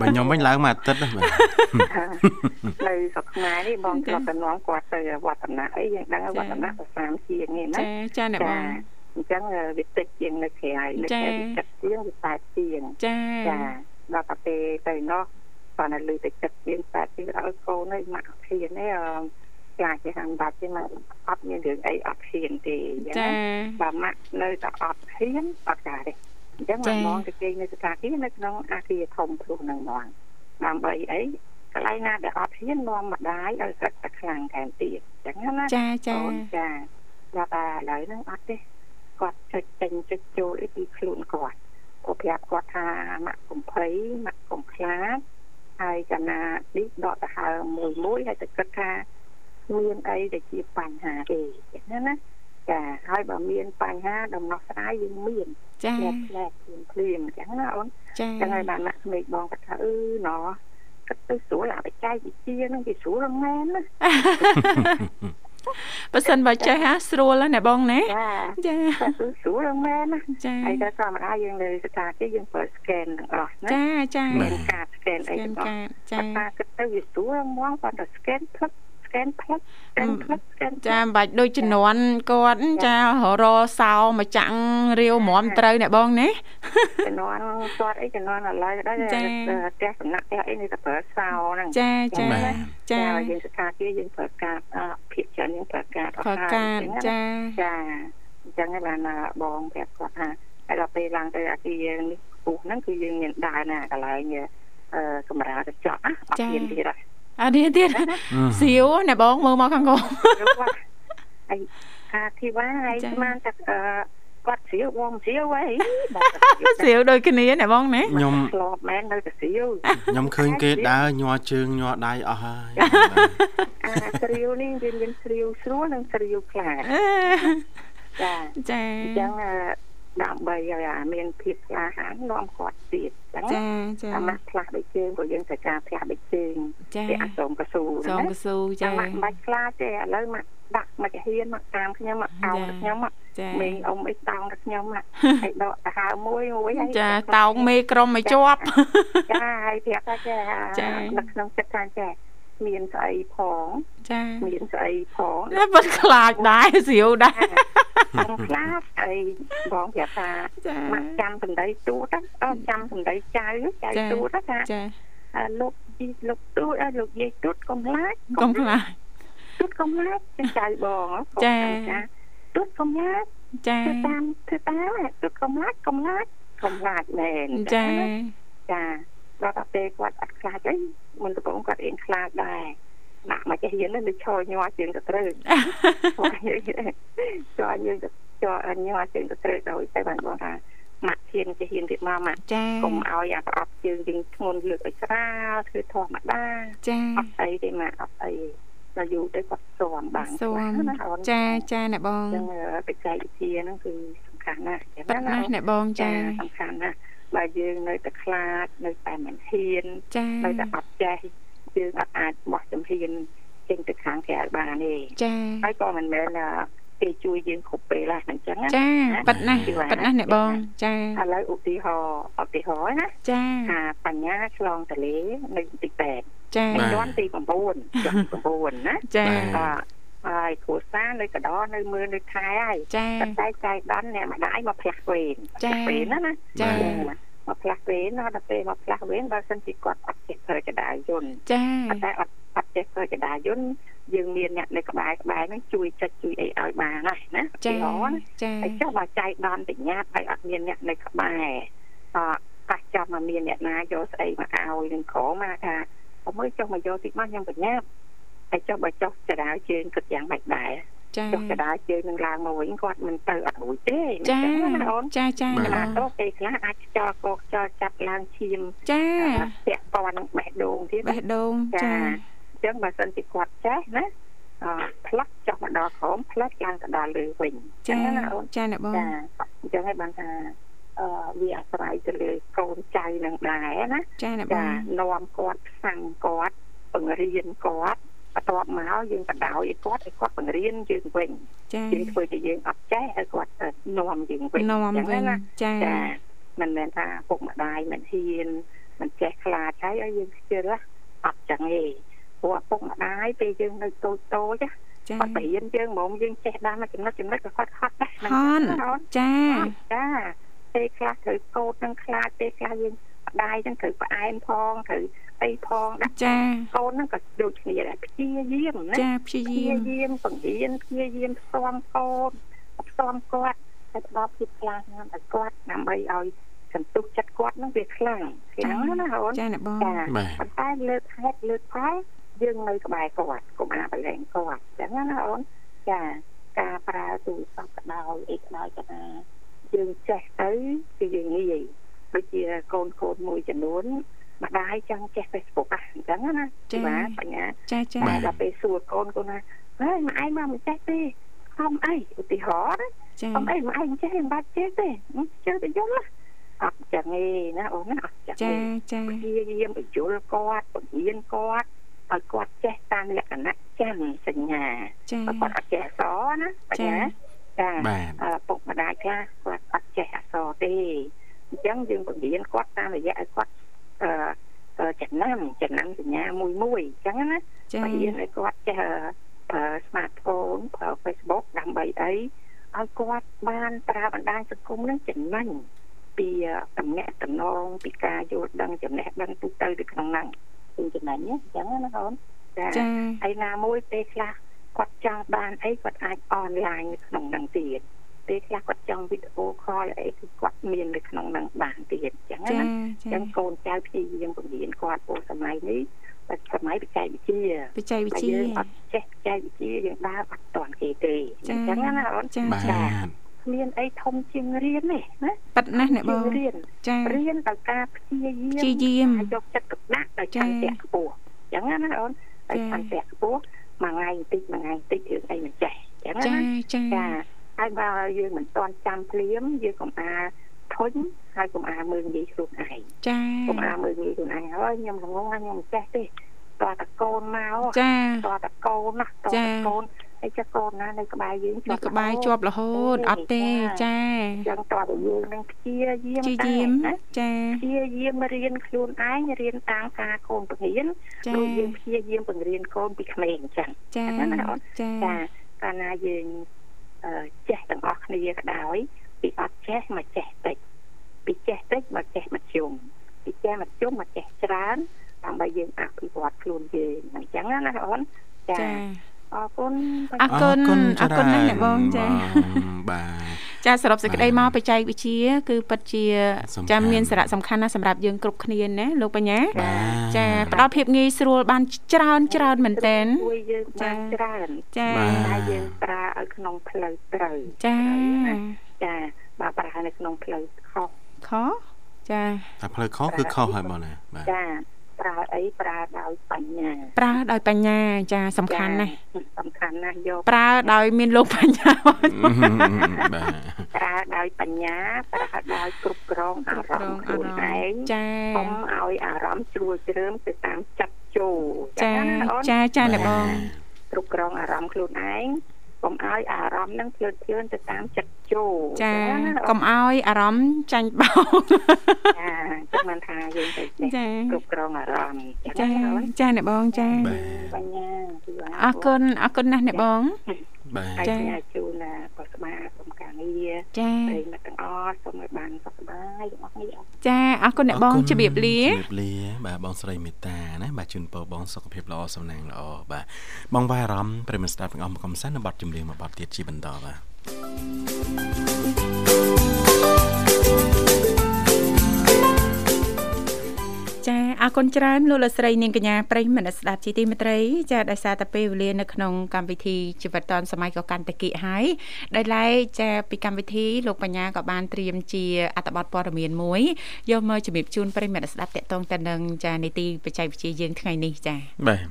បើខ្ញុំវិញឡើងមួយអាទិត្យណាបាទនៅស្រុកខ្មែរនេះបងធ្លាប់តែនាំគាត់ទៅវត្តនៈអីយើងដឹងវត្តនៈប្រសាមជាងនេះណាចាចាអ្នកបងអញ្ចឹងវាតិចជាងនៅក្រៅនៅក្រៅវាចិត្តជាងវាតែជាងចាចាដល់តែពេលទៅនោះគាត់នៅលើទៅចិត្តជាងតែជាងឲ្យកូននេះមកធាននេះខ្លាចជាហាំបាត់ទេមកអត់មានរឿងអីអត់ហ៊ានទេអញ្ចឹងបើម៉ាក់នៅតែអត់ហ៊ានអត់ការទេអញ្ចឹងមកមងទៅគេនៅស្ថានភាពនៅក្នុងអាគារធំព្រោះនឹងមកដើម្បីអីកន្លែងណាដែលអត់ហ៊ាននាំម្ដាយឲ្យស្ឹកតែខ្លាំងថែមទៀតអញ្ចឹងណាចាចាចាដល់តែឥឡូវហ្នឹងអត់ទេគាត់ចុចចេញចុចចូលអីពីខ្លួនគាត់គាត់ប្រាប់គាត់ថាម៉ាក់កំភៃម៉ាក់កំខ្លាចហើយកណានេះដកទៅហើមួយមួយហើយទៅគិតថា មានអីដែលជាបញ្ហាទេណាណាចាហើយបើមានបញ្ហាដំណោះស្រាយយើងមានចាផ្លែភ្លាមភ្លាមអញ្ចឹងណាអូនចាចឹងហើយបានណាក្មេងបងគាត់ថាអឺណោះគាត់ទៅស្រួលអាបច្ចេកវិទ្យាហ្នឹងគេស្រួលមែនណាបើសិនបើចេះហ่าស្រួលណាបងណាចាស្រួលមែនណាចាហើយតែធម្មតាយើងនៅស្ថានភាពយើងប្រើ scan ទាំងអស់ណាចាចាមានការ scan អីទាំងអស់ចាតែគិតទៅវាស្រួលហ្មងគាត់ទៅ scan ផ្លឹក scan ផ្លឹក scan ផ្លឹក scan ចាមិនបាច់ដូចជំនាន់គាត់ចារសោមកចាំងរាវមមត្រូវអ្នកបងណាជំនាន់គាត់អីជំនាន់ឥឡូវដែរផ្ទះសំណាក់ផ្ទះអីនេះតែប្រើសោហ្នឹងចាចាចាយើងស្ថានភាពយើងប្រើកាតភាគច្រើនយើងប្រើកាតអត់ប្រើកាតចាចាអញ្ចឹងឯងបានបងប្រាប់គាត់ថាហើយដល់ពេលឡើងទៅអាគារនេះពុះហ្នឹងគឺយើងមានដើរណាកន្លែងអឺកាមេរ៉ាកញ្ចក់ណាអត់មានទៀតហ៎ អានេះទៀតសៀវណែបងមើលមកខាងកូនហើយអាធីវ៉ាហើយស្មានតែគាត់ស្រាវបងស្រាវអីស្រាវដូចគ្នាណែបងណាខ្ញុំធ្លាប់មែននៅតែស្រាវខ្ញុំឃើញគេដើរញ័រជើងញ័រដៃអស់ហើយអាស្រាវនេះវាមានស្រាវស្រួលនិងស្រាវខ្លាំងចាចាអញ្ចឹង ដើម្បីឲ្យអាមានភាពក្លាហាននាំគាត់ទៀតចាចាអាម៉ាក់ផ្លាស់ដូចជើងព្រោះយើងត្រូវការផ្លាស់ដូចជើងវាអសូមកស៊ូសូមកស៊ូចាអាម៉ាក់មិនបាច់ខ្លាចទេឥឡូវម៉ាក់ដាក់មកហ៊ានមកតាមខ្ញុំមកអោងខ្ញុំមកមេងអ៊ំអីតោងដល់ខ្ញុំមកហើយដកទៅហើមួយមួយហើយចាតោងមេក្រុមមកជាប់ចាហើយប្រាប់ថាចានៅក្នុងចិត្តថាចា មានស្អីផងចាមានស្អីផងតែមិនខ្លាចដែរស្រាវដែរបងខ្លាចអីបងប្រាប់ថាមកចាំសម្ដីទូតអត់ចាំសម្ដីចៅចៅទូតថាចាលោកជីលោកទូតលោកយាយទូតកុំខ្លាចកុំខ្លាចទូតកុំខ្លាចចៅបងចាទូតកុំខ្លាចចាតាមធ្វើតាមទូតកុំខ្លាចកុំខ្លាចកុំខ្លាចមែនចាចា ដល់តែពេលគាត់អត់ខ្លាចអីមុនដំបូងគាត់អៀងខ្លាចដែរដាក់មកចេះរៀននឹងឈរញ័រជើងទៅត្រូវចោលយើងទៅចោលញ័រជើងទៅត្រូវដោយតែបានបងថាម៉ាក់ហ៊ានចេះហ៊ានទៀតមកម៉ាក់ចាកុំឲ្យអាប្រអប់ជើងវិញធ្ងន់លើកឲ្យស្រាលធ្វើធម្មតាចាអត់អីទេម៉ាក់អត់អីដល់យូរទៅគាត់ស៊ាំបានស៊ាំចាចាអ្នកបងចឹងបច្ចេកវិទ្យាហ្នឹងគឺសំខាន់ណាស់ចាណាអ្នកបងចាសំខាន់ណាស់ បើយើងនៅតែខ្លាចនៅតែមិនហ៊ាននៅតែអត់ចេះយើងអត់អាចបោះចំហៀនចេញទៅខាងក្រៅបានទេចាហើយក៏មិនមែនគេជួយយើងគ្រប់ពេលដែរអញ្ចឹងចាប៉ិតណាស់ប៉ិតណាស់អ្នកបងចាឥឡូវឧទាហរណ៍ឧទាហរណ៍ណាចាថាបញ្ញាឆ្លងទលេនៅទី8ចាជាន់ទី9ជាន់9ណាចា ហើយគ្រួសារនៅកដោនៅមើលនៅខែហើយចាតែចៃដន្យអ្នកម្ដាយមកផ្លាស់វេនចាវេនណាណាចាមកផ្លាស់វេនដល់ពេលមកផ្លាស់វេនបើសិនជាគាត់អត់ចេះប្រើចដាយន្តចាតែអត់អត់ចេះប្រើចដាយន្តយើងមានអ្នកនៅក្បែរក្បែរហ្នឹងជួយចុចជួយអីឲ្យបានណាណាចាចាហើយចុះបើចៃដន្យបញ្ញាតហើយអត់មានអ្នកនៅក្បែរអកាសចាំមកមានអ្នកណាយកស្អីមកឲ្យនឹងក្រមកថាអមើលចុះមកយកតិចមកខ្ញុំបញ្ញា តហើយចុះបើចុះចដាវជើងគិតយ៉ាងម៉េចដែរចាចុះចដាវជើងនឹងឡើងមកវិញគាត់មិនទៅអត់រួចទេចាអូនចាចាណាទៅពេលខ្លះអាចចោលកោកចោលចាប់ឡើងឈាមចាពាក់ព័ន្ធនឹងបេះដូងទៀតបេះដូងចាអញ្ចឹងបើសិនជាគាត់ចេះណាអផ្លាក់ចុះមកដល់ក្រោមផ្លាក់ឡើងទៅដល់លើវិញចាណាអូនចាអ្នកបងចាអញ្ចឹងហើយបានថាអឺវាអាស្រ័យទៅលើកូនចៅនឹងដែរណាចាអ្នកបចាងនាំគាត់ផ្សាំគាត់បង្រៀនគាត់ បន្ទាប់មកយើងបដ ாய் ឲ្យគាត់ឲ្យគាត់បង្រៀនយើងវិញចាយើងធ្វើជាយើងអត់ចេះឲ្យគាត់ទៅនាំយើងវិញនាំអញ្ចឹងវិញណាចាចាមិនមែនថាពុកម្ដាយមិនហ៊ានមិនចេះខ្លាចហើយឲ្យយើងខ្ជិលណាអត់ចឹងទេព្រោះឪពុកម្ដាយពេលយើងនៅតូចតូចណាចាគាត់បរៀនយើងហ្មងយើងចេះបានមកចំណុចចំណុចក៏គាត់ខត់ដែរហនចាចាពេលខ្លះត្រូវកោតនឹងខ្លាចពេលខ្លះយើង ម្ដាយហ្នឹងត្រូវផ្អែមផងត្រូវអីផងដាក់ចាកូនហ្នឹងក៏ដូចគ្នាដែរព្យាយាមណាចាព្យាព្យាយាមយាមបង្រៀនព្យាយាមផ្សំកូនផ្សំគាត់ហើយផ្ដល់ភាពខ្លាំងណាស់ដល់គាត់ដើម្បីឲ្យសន្ទុះចិត្តគាត់ហ្នឹងវាខ្លាំងខ្លាំងណាស់អូនចាអ្នកបងចាបាទប៉ុន្តែលើកហេតុលើកផលយើងនៅក្បែរគាត់កុំអាបលែងគាត់ចឹងណាអូនចាការប្រើទូរស័ព្ទក៏ដោយអីក៏ដោយក៏ណាយើងចេះទៅគឺយើងងាយ ដូចជាកូនកូនមួយចំនួនម្ដាយចង់ចេះ Facebook ហ្នឹងអញ្ចឹងណាបាទបញ្ញាចាចាតែដល់ពេលសួរកូនកូនណាហើយម៉ែឯងមកមិនចេះទេខំអីឧទាហរណ៍ណាចាខំអីម៉ែឯងចេះមិនបាច់ចេះទេចេះតែយល់ណាអត់ចឹងទេណាអូនណាអត់ចឹងទេចាចាព្យាយាមបញ្យល់គាត់បង្រៀនគាត់ឲ្យគាត់ចេះតាមលក្ខណៈចាំសញ្ញាចាបើគាត់អត់ចេះអក្សរណាបញ្ញាចាបាទអឺពុកម្ដាយខ្លះគាត់អត់ចេះអក្សរទេ អញ្ចឹងយើងបង្រៀនគាត់តាមរយៈឲ្យគាត់អឺអឺចំណាំចំណាំសញ្ញាមួយមួយអញ្ចឹងណាចាបង្រៀនឲ្យគាត់ចេះប្រើ smartphone ប្រើ Facebook ដើម្បីអីឲ្យគាត់បានប្រើបណ្ដាញសង្គមនឹងចំណេញពីតំណែងតំណងពីការយល់ដឹងចំណេះដឹងទូទៅទៅក្នុងហ្នឹងគឺចំណេញណាអញ្ចឹងណាអូនចាចាហើយណាមួយពេលខ្លះគាត់ចង់បានអីគាត់អាចអនឡាញនៅក្នុងហ្នឹងទៀត ពេលខ្លះគាត់ចង់វីដេអូខលអីគឺគាត់មាននៅក្នុងហ្នឹងបានទៀតអញ្ចឹងចាណាចាចឹងកូនចៅព្យាយាមបង្រៀនគាត់ពលសម័យនេះតែសម័យបច្ចេកវិទ្យាបច្ចេកវិតែទ្យាយើងអត់ចេះបច្ចេកវិទ្យាយើងដើរអត់តាន់គេទេអចាញ្ចឹងណាអូនចាបាចាទគ្មានអីធំជាងរៀនទេណាប៉ិតណាស់អ្នកបងជារៀនចារៀនដោយការព្យាយាមព្យាយាមហើយយកចិត្តទុកដាក់ដោយចាឆន្ទៈខ្ពស់អញ្ចឹងណាអូនដោយចាឆន្ទៈខ្ពស់មួយថ្ងៃបន្តិចមួយថ្ងៃបន្តិចរឿងអីមិនចេះអញ្ចឹងចាណាចាចា ហើយបើយើងមិនតាន់ចាំភ្លាមយើងកុំអាធុញហើយកុំអាមើលនិយាយខ្លួនឯងចាកុំអាមើលនិយាយខ្លួនឯងហើយខ្ញុំល្ងងខ្ញុំមិនចេះទេតើតកូនមកចាតើតកូនណាតើចាតកូនអីចាកូនណានៅក្បែរយើងនៅក្បែរជាប់រហូតអត់ទេចាចឹងតើតយើងនឹងព្យាយាមព្យាយាមដែរណាចាព្យាយាមរៀនខ្លួនឯងរៀនតាមការកូនបង្រៀនចាដូចយើងព្យាយាមបង្រៀនកូនពីក្មេងអញ្ចឹងចាណាអូនចាចាកាលណាយើងអឺ ចេះទាំងអស់គ្នាក៏ដោយពីអត់ចេះមកចេះតិចពីចេះតិចមកចេះមធ្យមពីចេះមធ្យមមកចេះច្រើនដើម្បីយើងអភិវឌ្ឍខ្លួនយើងអញ្ចឹងណាអូនចាចា អរគុណអរគុណអរគុណណាស់អ្នកបងចាបាទចាសរុបសេចក្តីមកបច្ចេកវិទ្យាគឺពិតជាសំខាន់ចាមានសារៈសំខាន់ណាស់សម្រាប់យើងគ្រប់គ្នាណាលោកបញ្ញាបាទចាផ្ដល់ភាពងាយស្រួលបានច្រើនច្រើនមែនតើជួយយើងបានច្រើនចាបាទតែយើងប្រើឲ្យក្នុងផ្លូវត្រូវចាចាបើប្រើនៅក្នុងផ្លូវខុសខចាតែផ្លូវខុសគឺខុសហើយបងណាបាទចា ប្រើអីប្រើដោយបញ្ញាប្រើដោយបញ្ញាចាសំខាន់ណាស់សំខាន់ណាស់យកប្រើដោយមានលោកបញ្ញាបាទប្រើដោយបញ្ញាប្រើដោយគ្រប់គ្រងអារម្មណ៍ខ្លួនឯងចាកុំឲ្យអារម្មណ៍ជ្រួលជ្រើមទៅតាមចិត្តចូលចាណាអូនចាចាអ្នកបងគ្រប់គ្រងអារម្មណ៍ខ្លួនឯង កុំឲ្យអារម្មណ៍ហ្នឹងភ្លើតភ្លើនទៅតាមចិត្តចូលចាណាកុំឲ្យអារម្មណ៍ចាញ់បោកចាចឹងមិនថាយើងទៅចេះចាគ្រប់គ្រងអារម្មណ៍ចាណាអូនចាអ្នកបងចាបាទបញ្ញាគឺអរគុណអរគុណណាស់អ្នកបងបាទហើយចា៎ចាជូនណាក៏ស្មាសូមការងារចាប្រិយមិត្តទាំងអស់សូមឲ្យបានសុខសប្បាយទាំងអស់គ្នា ចាអរគុណអ្នកបងជម្រាបលាជម្រាបលាបាទបងស្រីមេតាណាបាទជូនពរបងសុខភាពល្អសំណាងល្អបាទបងវាយអារម្មណ៍ប្រិយមិត្តស្ដាប់ទាំងអស់មកកំសាន្តនៅបទចម្រៀងមួយបទទៀតជាបន្តបាទចា អរគុណច្រើនលោកលកស្រីនាងកញ្ញាប្រិយមិត្តស្ដាប់ជីទីមេត្រីចាដោយសារតែពេលវេលានៅក្នុងកម្មវិធីជីវិតឌុនសម័យក៏កាន់តែគៀកហើយដោយឡែកចាពីកម្មវិធីលោកបញ្ញាក៏បានត្រៀមជាអត្ថបទព័ត៌មានមួយយកមកជំរាបជូនប្រិយមិត្តស្ដាប់តកតងទៅនឹងចានីតិបច្ចេកវិទ្យាយើងថ្ងៃនេះចាបាទ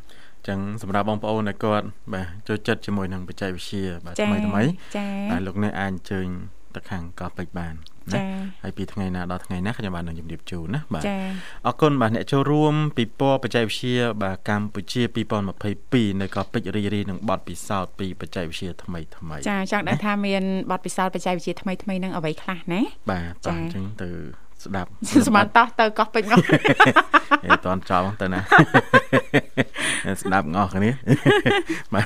ចឹងសម្រាប់បងប្អូនដែលគាត់បាទចូលចិត្តជាមួយនឹងបច្ចេកវិទ្យាបាទថ្មីថ្មីចាបាទលោកអ្នកអាចអញ្ជើញទៅខាងកោះពេជ្របាន ណាហើយពីថ្ងៃណាដល់ថ្ងៃណាខ្ញុំបាននឹងជម្រាបជូនណាបាទអរគុណបាទអ្នកចូលរួមពិព័រណ៍បច្ចេកវិទ្យាបាទកម្ពុជា2022នៅកោះពេជ្ររីរីនឹងបទពិសោធន៍ពីបច្ចេកវិទ្យាថ្មីថ្មីចាចង់ដឹងថាមានបទពិសោធន៍បច្ចេកវិទ្យាថ្មីថ្មីនឹងអ្វីខ្លះណាបាទបាទអញ្ចឹងទៅ ស្ដាប់ស្មានតោះទៅកោះពេជ្រមកអេតន់ចោលទៅណាស្ដាប់ងអស់គ្នាបាទ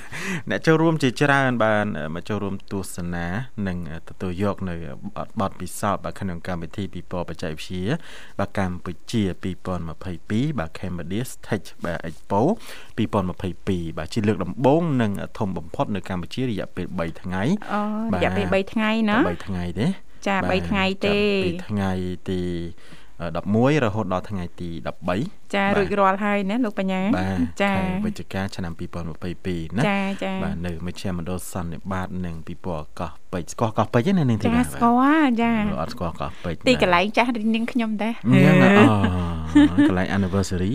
អ្នកចូលរួមជាច្រើនបានមកចូលរួមទស្សនានិងទទួលយកនៅបទពិសោធន៍បាទក្នុងកម្មវិធីពិព័រណ៍បច្ចេកវិទ្យាបាទកម្ពុជា2022បាទ Cambodia Tech បាទ Expo 2022បាទជាលើកដំបូងនិងធំបំផុតនៅកម្ពុជារយៈពេល3ថ្ងៃអូរយៈពេល3ថ្ងៃណា3ថ្ងៃទេ ចា3ថ្ងៃទេពីថ្ងៃទី11រហូតដល់ថ្ងៃទី13ចារួចរាល់ហើយណាលោកបញ្ញាចាវិច្ឆិកាឆ្នាំ2022ណាចាចាបាទនៅមជ្ឈមណ្ឌលសន្និបាតនិងពិព័រណ៍កោះពេជ្រស្គាល់កោះពេជ្រទេនាងធីតាចាស្គាល់ចាអត់ស្គាល់កោះពេជ្រទីកន្លែងចាស់នាងខ្ញុំដែរយ៉ាងអូកន្លែង anniversary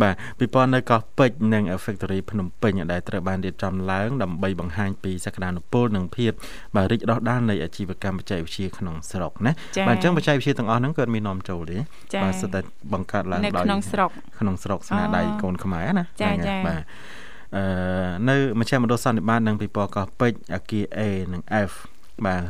បាទពិព័រណ៍នៅកោះពេជ្រនិង Factory ភ្នំពេញដែលត្រូវបានរៀបចំឡើងដើម្បីបង្ហាញពីសក្តានុពលនិងភាពបាទរីកដុះដាលនៃអាជីវកម្មបច្ចេកវិទ្យាក្នុងស្រុកណាបាទអញ្ចឹងបច្ចេកវិទ្យាទាំងអស់ហ្នឹងគឺមាននាំចូលទេបាទសិតតែបង្កើតឡើងដោយក្នុងស្រុកក្នុងស្រុកស្នាដៃកូនខ្មែរណាចាចាបាទអឺនៅមជ្ឈមណ្ឌលសន្និបាតនិងពិព័រណ៍កោះពេជ្រអាគារ A និង F បាទ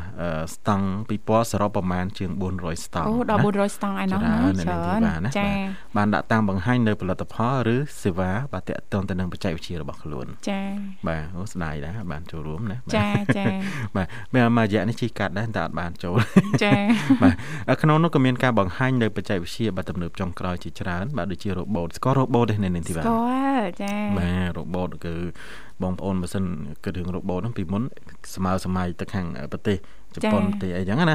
ស្តង់ពិព័រណ៍សរុបប្រមាណជាង400ស្តង់អូដល់400ស្តង់ឯណោះណាច្រើនចាបានដាក់តាំងបង្ហាញនៅផលិតផលឬសេវាបាទតកតងទៅនឹងបច្ចេកវិទ្យារបស់ខ្លួនចាបាទអូស្ដាយដែរបានចូលរួមណាចាចាបាទមានមួយរយៈនេះជីកាត់ដែរតែអត់បានចូលចាបាទក្នុងនោះក៏មានការបង្ហាញនៅបច្ចេកវិទ្យាបាទទំនើបចុងក្រោយជាច្រើនបាទដូចជា robot ស្គាល់ robot ទេនៅនេះទីបាទស្គាល់ចាបាទ robot គឺ បងប្អូនបើសិនគិតរឿង robot ហ្នឹងពីមុនស្មើសម័យទៅខាងប្រទេសជប៉ុនប្រទេសអីចឹងណាហ្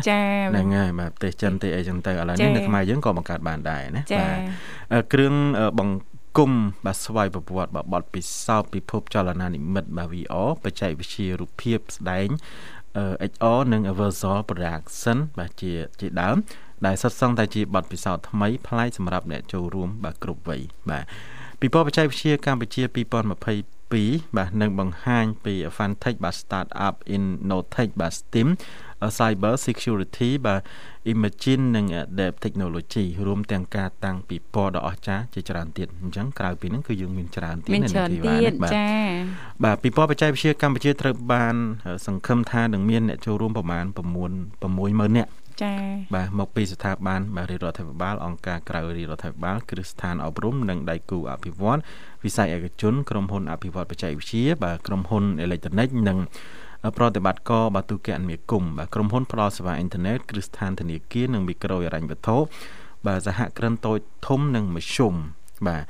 នឹងហើយបាទប្រទេសចិនទេអីចឹងទៅឥឡូវនេះនៅខ្មែរយើងក៏បង្កើតបានដែរណាបាទគ្រឿងបង្គុំបាទស្វ័យប្រវត្តិបាទបទពិសោធន៍ពិភពចលនានិមិត្តបាទ VR បច្ចេកវិទ្យារូបភាពស្ដែង XR និង Virtual Production បាទជាជាដើមដែលសុទ្ធសឹងតែជាបទពិសោធន៍ថ្មីប្លែកសម្រាប់អ្នកចូលរួមបាទគ្រប់វ័យបាទពិព័រណ៍បច្ចេកវិទ្យាកម្ពុជា2020 2បាទនឹងបង្ហាញពី Fantech បាទ Startup Innotech បាទ STEAM Cyber Security បាទ Imagine និង Adapt Technology រួមទាំងការតាំងពិព័រណ៍ដ៏អស្ចារ្យជាច្រើនទៀតអញ្ចឹងក្រៅពីហ្នឹងគឺយើងមានច្រើនទៀតនៅទីបាទចា៎បាទពិព័រណ៍បច្ចេកវិទ្យាកម្ពុជាត្រូវបាន សង្ឃឹមថានឹងមានអ្នកចូលរួមប្រមាណ9 60000នាក់ ចា៎បាទមកពីស្ថាប័នបាទរាជរដ្ឋាភិបាលអង្គការក្រៅរាជរដ្ឋាភិបាលគ្រឹះស្ថានអប់រំនិងដៃគូអភិវឌ្ឍវិស័យឯកជនក្រុមហ៊ុនអភិវឌ្ឍបច្ចេកវិទ្យាបាទក្រុមហ៊ុនអេឡិចត្រូនិកនិងប្រតិបត្តិការបាទទូកអនិគមបាទក្រុមហ៊ុនផ្ដល់សេវាអ៊ីនធឺណិតគ្រឹះស្ថានធនាគារនិងមីក្រូហិរញ្ញវត្ថុបាទសហគ្រិនតូចធំនិងមធ្យមបាទ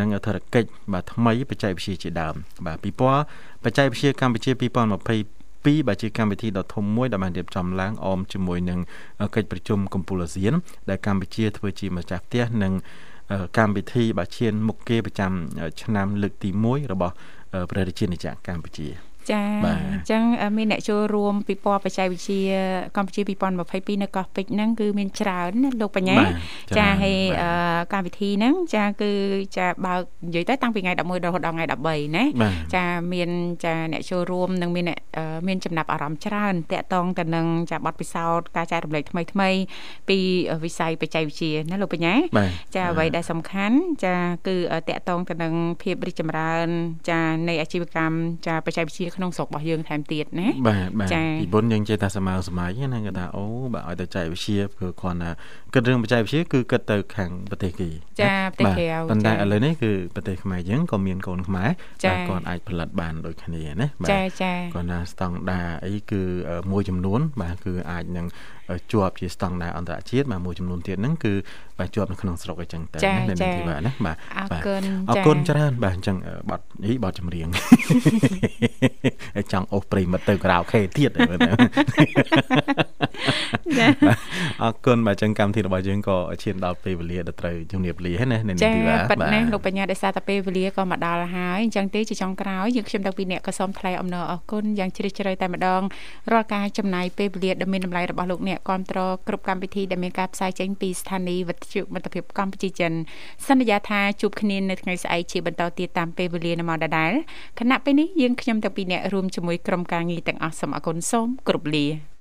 និងអធិរកិច្ចបាទថ្មីបច្ចេកវិទ្យាជាដើមបាទពិព័រណ៍បច្ចេកវិទ្យាកម្ពុជា2020 2បាទជាកម្មវិធីដ៏ធំមួយដែលបានរៀបចំឡើងអមជាមួយនឹងកិច្ចប្រជុំកម្ពុជាអាស៊ាន ដែលកម្ពុជាធ្វើជាម្ចាស់ផ្ទះនិងកម្មវិធីបាទឈានមុខគេប្រចាំឆ្នាំលើកទី1របស់ព្រះរាជាណាចក្រកម្ពុជា ចាអញ្ចឹងមានអ្នកចូលរួមពិព័រណ៍បច្ចេកវិទ្យាកម្ពុជា2022នៅកោះពេជ្រហ្នឹងគឺមានច្រើនណាលោកបញ្ញាចាហើយកម្មវិធីហ្នឹងចាគឺចាបើកនិយាយទៅតាំងពីថ្ងៃ11រហូតដល់ថ្ងៃ13ណាចាមានចាអ្នកចូលរួមនិងមានអ្នកមានចំណាប់អារម្មណ៍ច្រើនតាក់ទងទៅនឹងចាបទពិសោធន៍ការចែករំលែកថ្មីថ្មីពីវិស័យបច្ចេកវិទ្យាណាលោកបញ្ញាចាអ្វីដែលសំខាន់ចាគឺតាក់ទងទៅនឹងភាពរីកចម្រើនចានៃអាជីវកម្មចាបច្ចេកវិទ្យាក្នុងស្រុករបស់យើងថែមទៀតណាបាទបាទពីមុនយើងចេះតែសម័យសម័យណាគាត់ថាអូបាទឲ្យទៅចែកវិជាគឺគ្រាន់តែគិតរឿងបច្ចេកវិទ្យាគឺគិតទៅខាងប្រទេសគេចាប្រទេសក្រៅប៉ុន្តែឥឡូវនេះគឺប្រទេសខ្មែរយើងក៏មានកូនខ្មែរតែគាត់អាចផលិតបានដូចគ្នាណាបាទចាចាគាត់ថាស្តង់ដាអីគឺមួយចំនួន បាទគឺអាចនឹងជាប់ជាស្តង់ដារអន្តរជាតិបាទមួយចំនួនទៀតហ្នឹងគឺបាទជាប់នៅក្នុងស្រុកអញ្ចឹងតែនៅទីបាទណាបាទអរគុណអរគុណច្រើនបាទអញ្ចឹងបတ်អីបတ်ចម្រៀងចង់អូសប្រិមិត្តទៅការ៉ាអូខេទៀតចាអរគុណបាទចឹងកម្មវិធីរបស់យើងក៏ឈានដល់ពេលវេលាដែលត្រូវជំរាបលាហើយណានេះទីបាទប៉ិតណាស់លោកបញ្ញាដោយសារតែពេលវេលាក៏មកដល់ហើយអញ្ចឹងទេជាចុងក្រោយយើងខ្ញុំទាំងពីរនាក់ក៏សូមថ្លែងអំណរអគុណយ៉ាងជ្រាលជ្រៅតែម្ដងរាល់ការចំណាយពេលវេលាដ៏មានតម្លៃរបស់លោកអ្នកគ្រប់គ្រងគ្រប់កម្មវិធីដែលមានការផ្សាយចេញពីស្ថានីយ៍វិទ្យុមិត្តភាពកម្ពុជាចិនសន្យាថាជួបគ្នានៅថ្ងៃស្អែកជាបន្តទៀតតាមពេលវេលានៅម៉ោងដដែលគណៈពេលនេះយើងខ្ញុំទាំងពីរនាក់រួមជាមួយក្រុមការងារទាំងអស់សូមអគុណសូមគោរពលា